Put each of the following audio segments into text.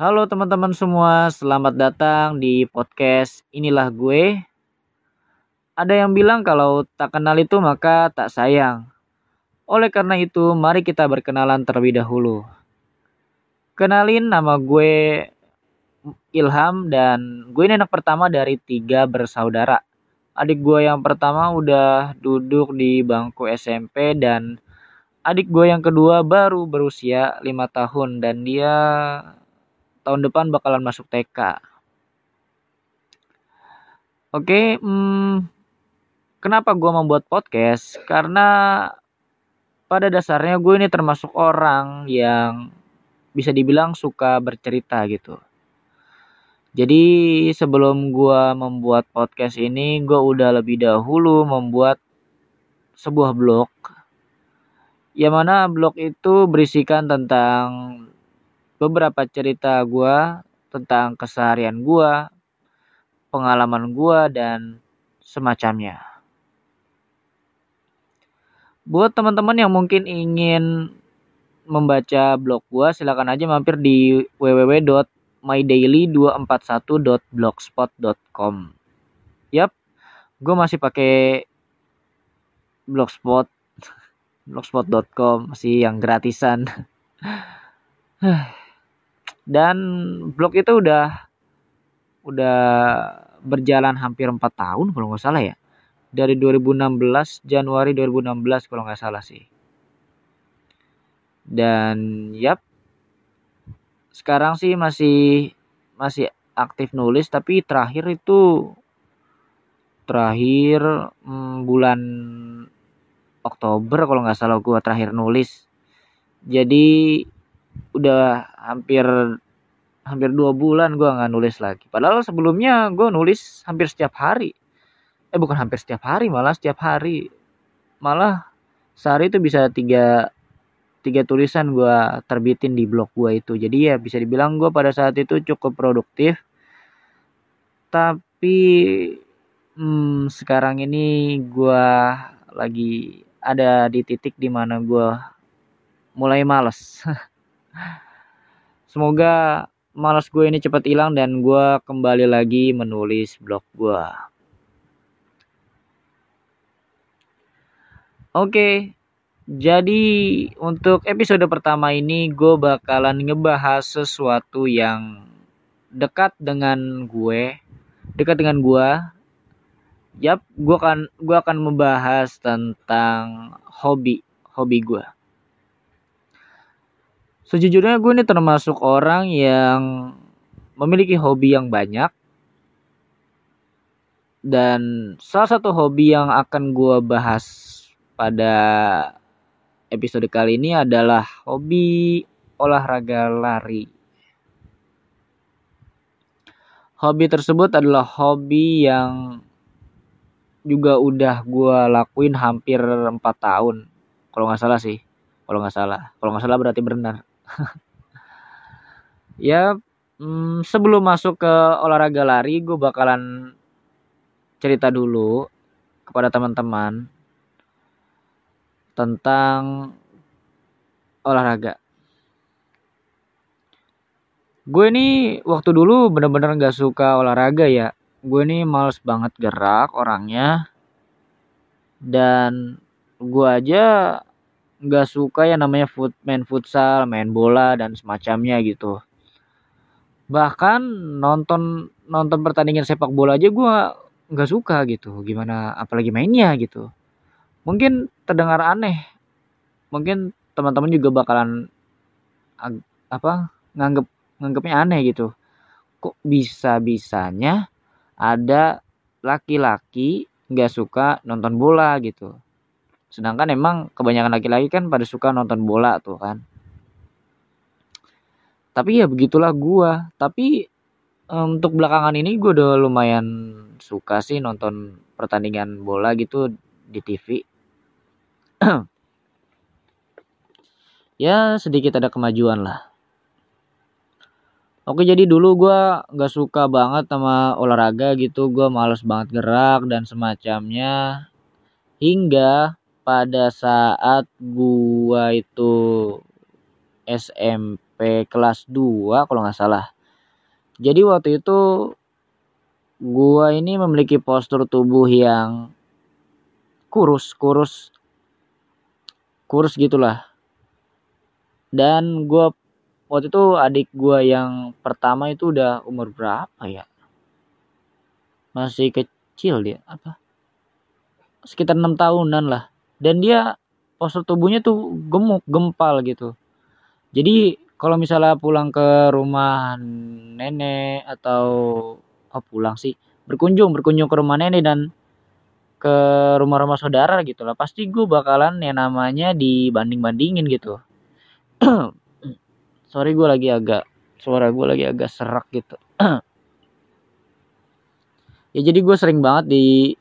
Halo teman-teman semua, selamat datang di podcast Inilah Gue. Ada yang bilang kalau tak kenal itu maka tak sayang. Oleh karena itu, mari kita berkenalan terlebih dahulu. Kenalin nama gue Ilham dan gue ini anak pertama dari tiga bersaudara. Adik gue yang pertama udah duduk di bangku SMP dan adik gue yang kedua baru berusia lima tahun dan dia tahun depan bakalan masuk TK. Oke, hmm, kenapa gue membuat podcast? Karena pada dasarnya gue ini termasuk orang yang bisa dibilang suka bercerita gitu. Jadi sebelum gue membuat podcast ini, gue udah lebih dahulu membuat sebuah blog. Yang mana blog itu berisikan tentang beberapa cerita gue tentang keseharian gue, pengalaman gue, dan semacamnya. Buat teman-teman yang mungkin ingin membaca blog gue, silakan aja mampir di www.mydaily241.blogspot.com. Yap, gue masih pakai blogspot, blogspot.com masih yang gratisan. dan blog itu udah udah berjalan hampir empat tahun kalau nggak salah ya. Dari 2016 Januari 2016 kalau nggak salah sih. Dan yap. Sekarang sih masih masih aktif nulis tapi terakhir itu terakhir hmm, bulan Oktober kalau nggak salah gua terakhir nulis. Jadi udah hampir hampir dua bulan gue nggak nulis lagi. Padahal sebelumnya gue nulis hampir setiap hari. Eh bukan hampir setiap hari malah setiap hari. Malah sehari itu bisa tiga tiga tulisan gue terbitin di blog gue itu. Jadi ya bisa dibilang gue pada saat itu cukup produktif. Tapi hmm, sekarang ini gue lagi ada di titik di mana gue mulai males Semoga malas gue ini cepat hilang dan gue kembali lagi menulis blog gue. Oke, jadi untuk episode pertama ini gue bakalan ngebahas sesuatu yang dekat dengan gue, dekat dengan gue. Yap, gue akan gue akan membahas tentang hobi hobi gue. Sejujurnya gue ini termasuk orang yang memiliki hobi yang banyak. Dan salah satu hobi yang akan gue bahas pada episode kali ini adalah hobi olahraga lari. Hobi tersebut adalah hobi yang juga udah gue lakuin hampir 4 tahun. Kalau nggak salah sih. Kalau nggak salah. Kalau nggak salah berarti benar. ya hmm, sebelum masuk ke olahraga lari gue bakalan cerita dulu kepada teman-teman tentang olahraga. Gue ini waktu dulu bener-bener gak suka olahraga ya. Gue ini males banget gerak orangnya. Dan gue aja nggak suka yang namanya foot main futsal, main bola dan semacamnya gitu. Bahkan nonton nonton pertandingan sepak bola aja gue nggak suka gitu. Gimana apalagi mainnya gitu. Mungkin terdengar aneh. Mungkin teman-teman juga bakalan apa nganggep nganggepnya aneh gitu. Kok bisa-bisanya ada laki-laki nggak suka nonton bola gitu sedangkan emang kebanyakan laki-laki kan pada suka nonton bola tuh kan. Tapi ya begitulah gua. Tapi untuk belakangan ini gue udah lumayan suka sih nonton pertandingan bola gitu di TV ya sedikit ada kemajuan lah. Oke jadi dulu gue gak suka banget sama olahraga gitu. Gue males banget gerak dan semacamnya. Hingga pada saat gua itu SMP kelas 2 kalau nggak salah. Jadi waktu itu gua ini memiliki postur tubuh yang kurus, kurus kurus gitulah. Dan gua waktu itu adik gua yang pertama itu udah umur berapa ya? Masih kecil dia, apa? Sekitar enam tahunan lah. Dan dia postur tubuhnya tuh gemuk, gempal gitu. Jadi kalau misalnya pulang ke rumah nenek atau oh pulang sih berkunjung berkunjung ke rumah nenek dan ke rumah-rumah saudara gitu lah pasti gue bakalan yang namanya dibanding-bandingin gitu sorry gue lagi agak suara gue lagi agak serak gitu ya jadi gue sering banget di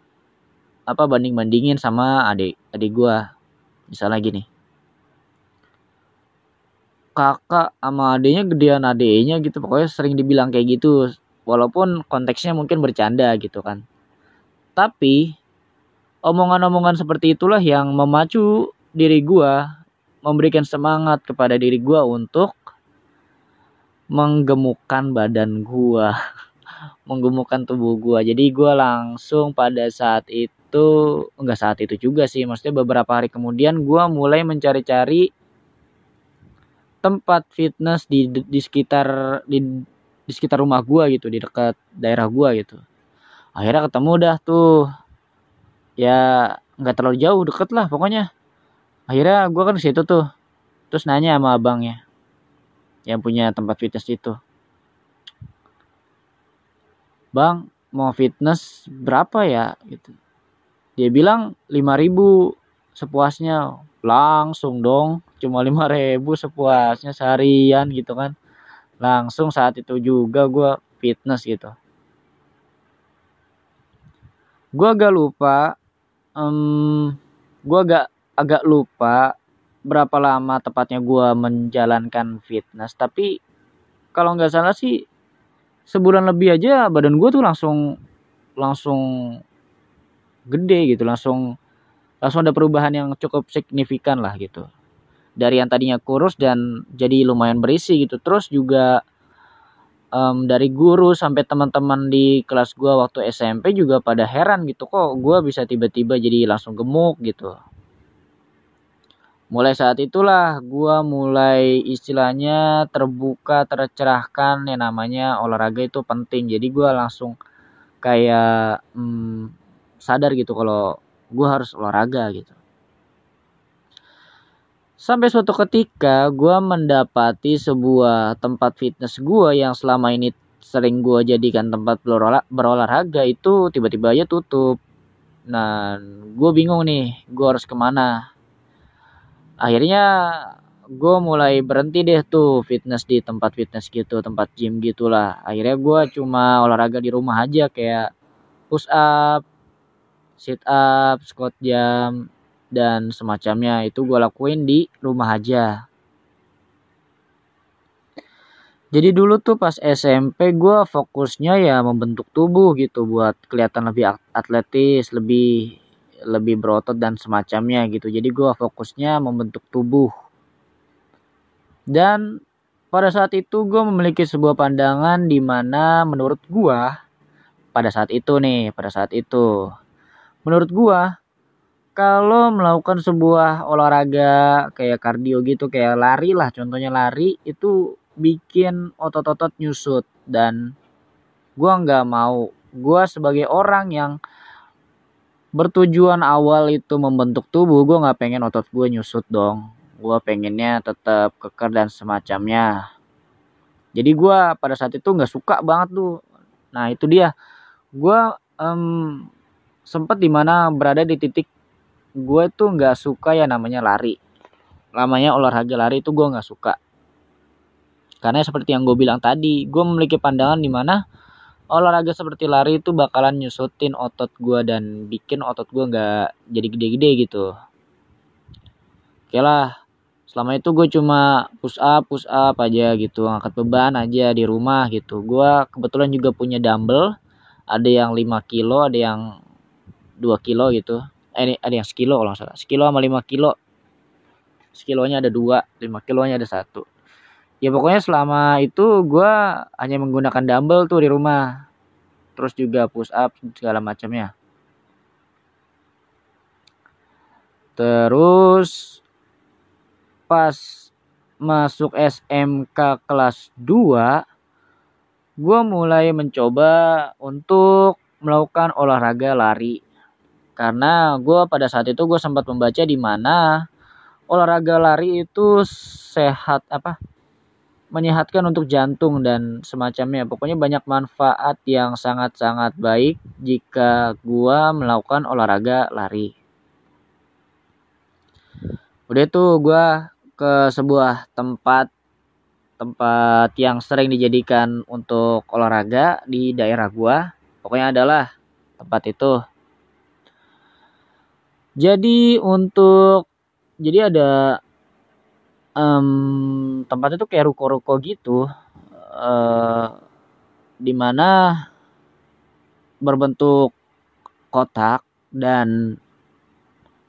apa banding-bandingin sama adik adik gue misalnya gini. Kakak sama adiknya gedean adiknya gitu pokoknya sering dibilang kayak gitu. Walaupun konteksnya mungkin bercanda gitu kan. Tapi omongan-omongan seperti itulah yang memacu diri gua memberikan semangat kepada diri gua untuk menggemukkan badan gua. Menggemukkan tubuh gua. Jadi gua langsung pada saat itu enggak saat itu juga sih. Maksudnya beberapa hari kemudian gua mulai mencari-cari tempat fitness di di sekitar di di sekitar rumah gua gitu di dekat daerah gua gitu. Akhirnya ketemu dah tuh. Ya nggak terlalu jauh deket lah pokoknya. Akhirnya gua kan situ tuh. Terus nanya sama abangnya yang punya tempat fitness itu. Bang mau fitness berapa ya? Gitu dia bilang 5000 sepuasnya. Langsung dong. Cuma lima ribu sepuasnya seharian gitu kan. Langsung saat itu juga gue fitness gitu. Gue agak lupa um, gue agak agak lupa berapa lama tepatnya gue menjalankan fitness. Tapi kalau nggak salah sih sebulan lebih aja badan gue tuh langsung langsung gede gitu langsung langsung ada perubahan yang cukup signifikan lah gitu. Dari yang tadinya kurus dan jadi lumayan berisi gitu. Terus juga um, dari guru sampai teman-teman di kelas gua waktu SMP juga pada heran gitu kok gua bisa tiba-tiba jadi langsung gemuk gitu. Mulai saat itulah gua mulai istilahnya terbuka tercerahkan yang namanya olahraga itu penting. Jadi gua langsung kayak hmm, sadar gitu kalau gue harus olahraga gitu. Sampai suatu ketika gue mendapati sebuah tempat fitness gue yang selama ini sering gue jadikan tempat berolahraga itu tiba-tiba aja tutup. Nah gue bingung nih gue harus ke mana? Akhirnya gue mulai berhenti deh tuh fitness di tempat fitness gitu tempat gym gitulah. Akhirnya gue cuma olahraga di rumah aja kayak push up sit up, squat jam, dan semacamnya itu gue lakuin di rumah aja. Jadi dulu tuh pas SMP gue fokusnya ya membentuk tubuh gitu buat kelihatan lebih atletis, lebih lebih berotot dan semacamnya gitu. Jadi gue fokusnya membentuk tubuh. Dan pada saat itu gue memiliki sebuah pandangan di mana menurut gue pada saat itu nih, pada saat itu menurut gua kalau melakukan sebuah olahraga kayak kardio gitu kayak lari lah contohnya lari itu bikin otot-otot nyusut. Dan gua nggak mau. Gua sebagai orang yang bertujuan awal itu membentuk tubuh gua nggak pengen otot gue nyusut dong. Gua pengennya tetap keker dan semacamnya. Jadi gua pada saat itu nggak suka banget tuh. Nah itu dia. Gua um, sempat di mana berada di titik gue tuh nggak suka ya namanya lari. Namanya olahraga lari itu gue nggak suka. Karena seperti yang gue bilang tadi gue memiliki pandangan di mana olahraga seperti lari itu bakalan nyusutin otot gue dan bikin otot gue nggak jadi gede-gede gitu. Oke lah selama itu gue cuma push up push up aja gitu ngangkat beban aja di rumah gitu. Gue kebetulan juga punya dumbbell ada yang 5 kilo ada yang 2 kilo gitu. Eh ini ada yang sekilo kalau nggak salah. Sekilo sama 5 kilo. Sekilonya ada dua 5 kilonya ada satu. Ya pokoknya selama itu gue hanya menggunakan dumbbell tuh di rumah. Terus juga push up segala macamnya. Terus pas masuk SMK kelas 2 gue mulai mencoba untuk melakukan olahraga lari karena gue pada saat itu gue sempat membaca di mana olahraga lari itu sehat apa menyehatkan untuk jantung dan semacamnya pokoknya banyak manfaat yang sangat-sangat baik jika gue melakukan olahraga lari udah tuh gue ke sebuah tempat tempat yang sering dijadikan untuk olahraga di daerah gua. Pokoknya adalah tempat itu. Jadi untuk jadi ada um, tempat itu kayak ruko-ruko gitu. Uh, di mana berbentuk kotak dan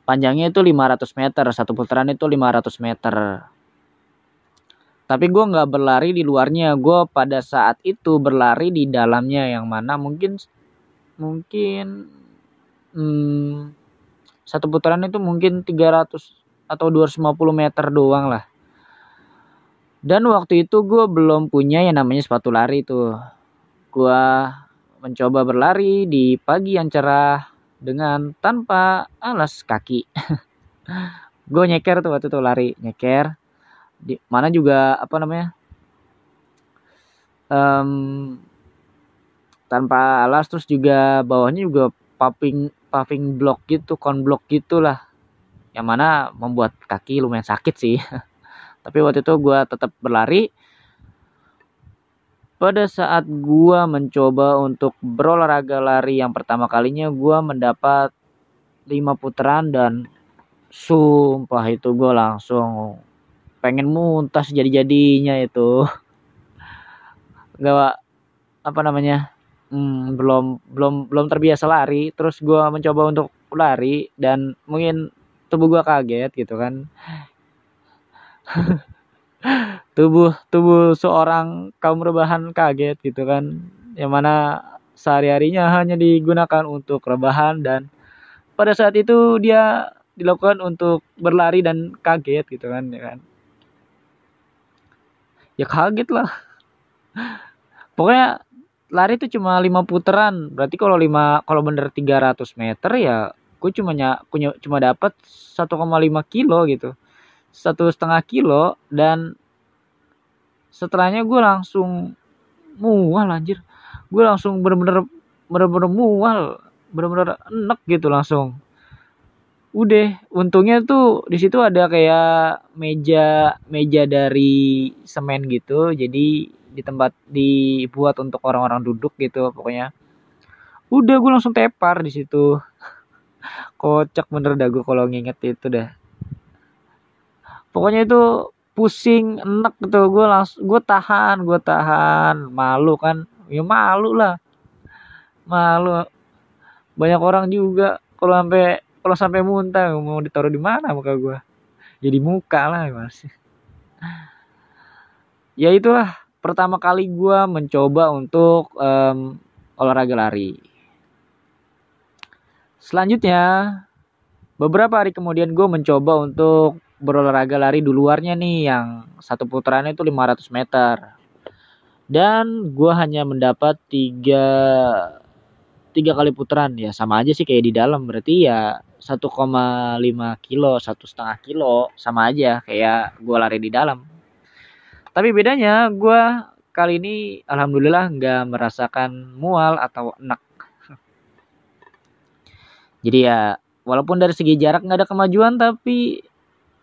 panjangnya itu 500 meter satu putaran itu 500 meter tapi gue nggak berlari di luarnya gue pada saat itu berlari di dalamnya yang mana mungkin mungkin hmm, satu putaran itu mungkin 300 atau 250 meter doang lah. Dan waktu itu gue belum punya yang namanya sepatu lari tuh. Gue mencoba berlari di pagi yang cerah dengan tanpa alas kaki. Gue nyeker tuh waktu itu lari nyeker. Di mana juga apa namanya um, tanpa alas terus juga bawahnya juga paving paving block gitu kon block gitulah. Yang mana membuat kaki lumayan sakit sih. Tapi waktu itu gue tetap berlari. Pada saat gue mencoba untuk berolahraga lari yang pertama kalinya gue mendapat lima putaran dan sumpah itu gue langsung pengen muntah jadi-jadinya itu. Nggak apa namanya hmm, belum belum belum terbiasa lari. Terus gue mencoba untuk lari dan mungkin tubuh gue kaget gitu kan. Tubuh tubuh seorang kaum rebahan kaget gitu kan. Yang mana sehari-harinya hanya digunakan untuk rebahan dan pada saat itu dia dilakukan untuk berlari dan kaget gitu kan ya kan. Ya kaget lah. Pokoknya lari itu cuma lima putaran. Berarti kalau lima kalau bener 300 meter ya gue cuma ny- cuma dapat 1,5 kilo gitu. Satu setengah kilo dan setelahnya gue langsung mual anjir. Gue langsung bener-bener bener-bener mual bener-bener enek gitu langsung. Udah untungnya tuh di situ ada kayak meja meja dari semen gitu. Jadi di tempat dibuat untuk orang-orang duduk gitu pokoknya. Udah gue langsung tepar di situ. Kocak bener dah gue kalau nginget itu dah. Pokoknya itu pusing enek gitu. Gue langsung gue tahan gue tahan. Malu kan? Ya malu lah. Malu. Banyak orang juga kalau sampai kalau sampai muntah mau ditaruh di mana muka gue jadi muka lah mas ya itulah pertama kali gue mencoba untuk um, olahraga lari. Selanjutnya beberapa hari kemudian gue mencoba untuk berolahraga lari di luarnya nih yang satu putaran itu 500 meter. Dan gue hanya mendapat tiga tiga kali putaran. Ya sama aja sih kayak di dalam. Berarti ya 1,5 kilo satu setengah kilo sama aja kayak gue lari di dalam tapi bedanya gue kali ini alhamdulillah nggak merasakan mual atau enak. Jadi ya walaupun dari segi jarak nggak ada kemajuan tapi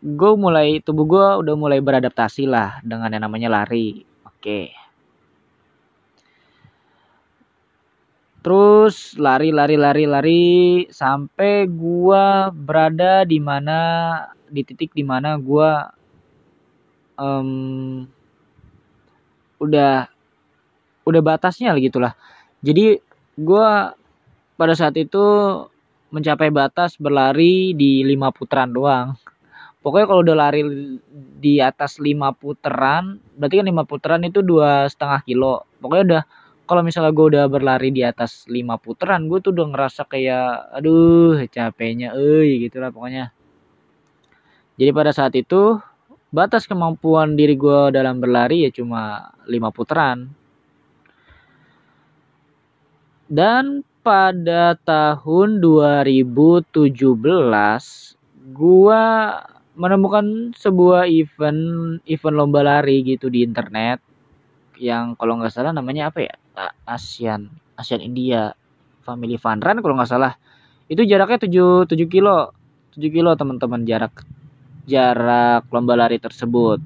gue mulai tubuh gue udah mulai beradaptasi lah dengan yang namanya lari. Oke. Terus lari lari lari lari sampai gua berada di mana di titik di mana gua um, udah udah batasnya gitulah. Jadi gua pada saat itu mencapai batas berlari di lima putaran doang. Pokoknya kalau udah lari di atas lima putaran berarti kan lima putaran itu dua setengah kilo. Pokoknya udah kalau misalnya gue udah berlari di atas lima putaran gue tuh udah ngerasa kayak aduh capeknya eh gitu lah pokoknya. Jadi pada saat itu batas kemampuan diri gue dalam berlari ya cuma lima putaran. Dan pada tahun 2017 gua menemukan sebuah event event lomba lari gitu di internet yang kalau nggak salah namanya apa ya? ASEAN ASEAN India Family Fun Run kalau nggak salah. Itu jaraknya 7 7 kilo 7 kilo teman-teman jarak jarak lomba lari tersebut.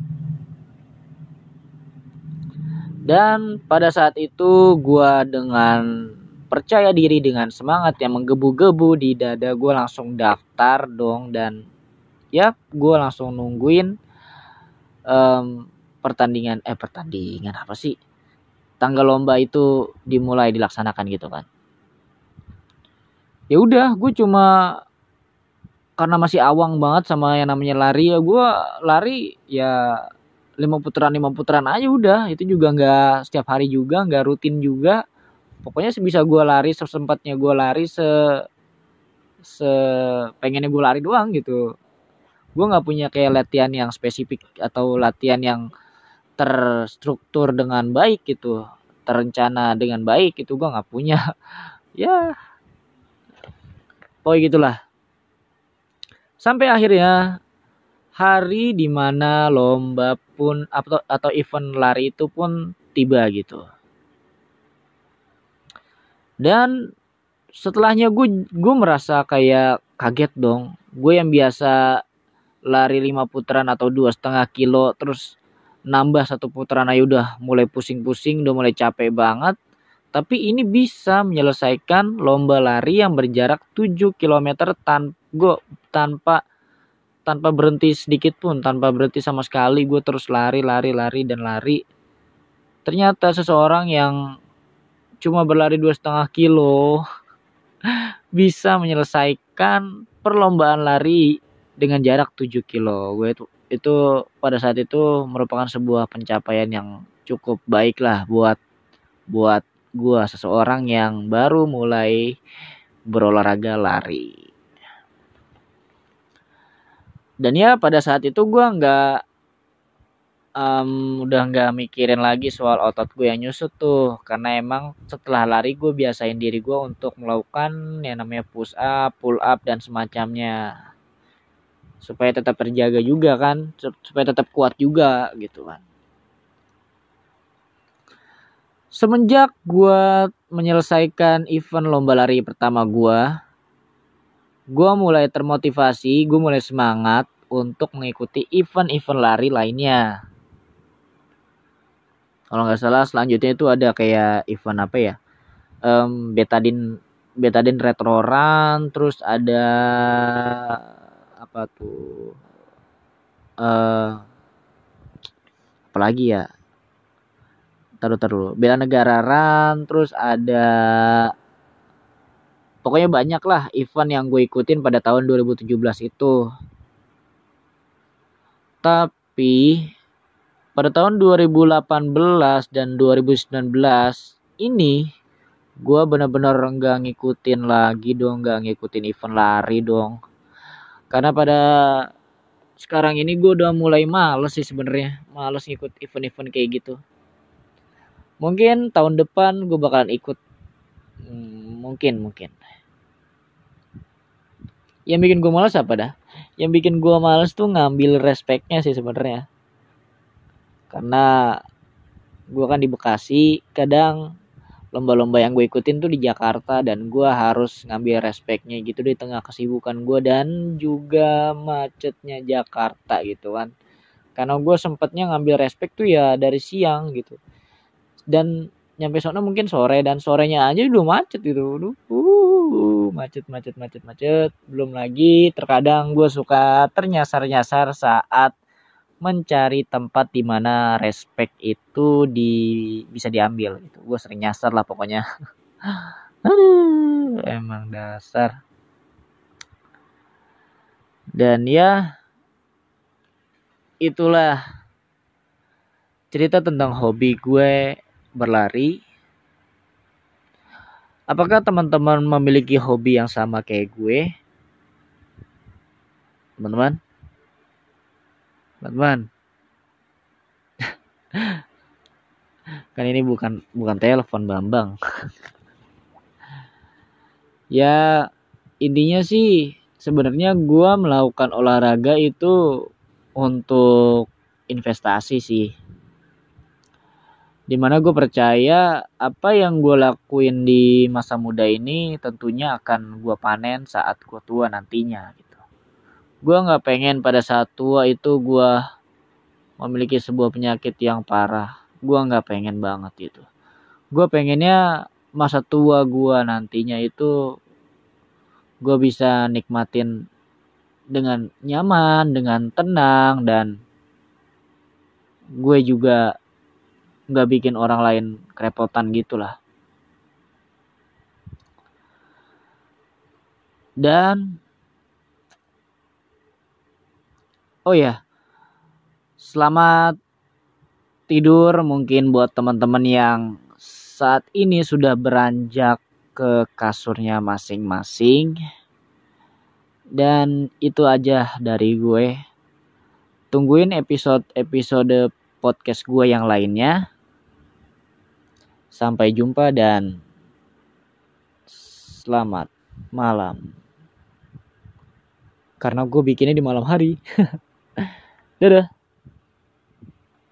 Dan pada saat itu gua dengan percaya diri dengan semangat yang menggebu-gebu di dada gue langsung daftar dong. Dan ya gue langsung nungguin um, pertandingan eh pertandingan apa sih? Tanggal lomba itu dimulai dilaksanakan gitu kan. Ya udah gue cuma karena masih awang banget sama yang namanya lari ya gue lari ya lima putaran lima putaran aja udah. Itu juga nggak setiap hari juga nggak rutin juga. Pokoknya sebisa gue lari sesempatnya gue lari se se pengennya gue lari doang gitu. Gue nggak punya kayak latihan yang spesifik atau latihan yang terstruktur dengan baik gitu terencana dengan baik itu gue nggak punya. Ya pokoknya gitulah sampai akhirnya hari di mana lomba pun atau atau event lari itu pun tiba gitu. Dan setelahnya gue gue merasa kayak kaget dong. Gue yang biasa lari lima putaran atau dua setengah kilo terus nambah satu putaran aja udah mulai pusing-pusing udah mulai capek banget. Tapi ini bisa menyelesaikan lomba lari yang berjarak 7 km tan gue tanpa tanpa berhenti sedikit pun tanpa berhenti sama sekali gue terus lari lari lari dan lari ternyata seseorang yang cuma berlari dua setengah kilo bisa menyelesaikan perlombaan lari dengan jarak 7 kilo. Gue itu itu pada saat itu merupakan sebuah pencapaian yang cukup baik lah buat buat gue seseorang yang baru mulai berolahraga lari. Dan ya pada saat itu gue nggak um, udah nggak mikirin lagi soal otot gue yang nyusut tuh. Karena emang setelah lari gue biasain diri gue untuk melakukan yang namanya push up, pull up dan semacamnya. Supaya tetap terjaga juga kan supaya tetap kuat juga gitu kan. Semenjak gue menyelesaikan event lomba lari pertama gue gue mulai termotivasi gue mulai semangat untuk mengikuti event-event lari lainnya. Kalau nggak salah selanjutnya itu ada kayak event apa ya? Um, betadin betadin retro run terus ada apa tuh? Uh, apalagi ya? Taruh taruh bela negara run terus ada pokoknya banyak lah event yang gue ikutin pada tahun 2017 itu. Tapi pada tahun 2018 dan 2019 ini gue bener-bener nggak ngikutin lagi dong nggak ngikutin event lari dong. Karena pada sekarang ini gue udah mulai males sih sebenarnya males ngikut event-event kayak gitu. Mungkin tahun depan gue bakalan ikut. Hmm, mungkin mungkin yang bikin gue males apa dah? Yang bikin gue males tuh ngambil respeknya sih sebenarnya. Karena gue kan di Bekasi kadang lomba-lomba yang gue ikutin tuh di Jakarta dan gue harus ngambil respeknya gitu di tengah kesibukan gue dan juga macetnya Jakarta gitu kan. Karena gue sempetnya ngambil respek tuh ya dari siang gitu. Dan nyampe sana mungkin sore dan sorenya aja udah macet gitu uh, macet macet macet macet belum lagi terkadang gue suka ternyasar-nyasar saat mencari tempat di mana respect itu di bisa diambil gitu. Gue sering nyasar lah pokoknya. Aduh, emang dasar. Dan ya itulah cerita tentang hobi gue berlari. Apakah teman-teman memiliki hobi yang sama kayak gue? Teman-teman? Teman-teman? kan ini bukan bukan telepon Bambang. ya intinya sih sebenarnya gue melakukan olahraga itu untuk investasi sih di mana gue percaya apa yang gue lakuin di masa muda ini tentunya akan gue panen saat gue tua nantinya gitu. Gue nggak pengen pada saat tua itu gue memiliki sebuah penyakit yang parah. Gue nggak pengen banget gitu. Gue pengennya masa tua gue nantinya itu gue bisa nikmatin dengan nyaman dengan tenang dan gue juga nggak bikin orang lain kerepotan gitulah. Dan oh ya selamat tidur mungkin buat teman-teman yang saat ini sudah beranjak ke kasurnya masing-masing. Dan itu aja dari gue. Tungguin episode-episode podcast gue yang lainnya Sampai jumpa dan selamat malam. Karena gue bikinnya di malam hari. Dadah.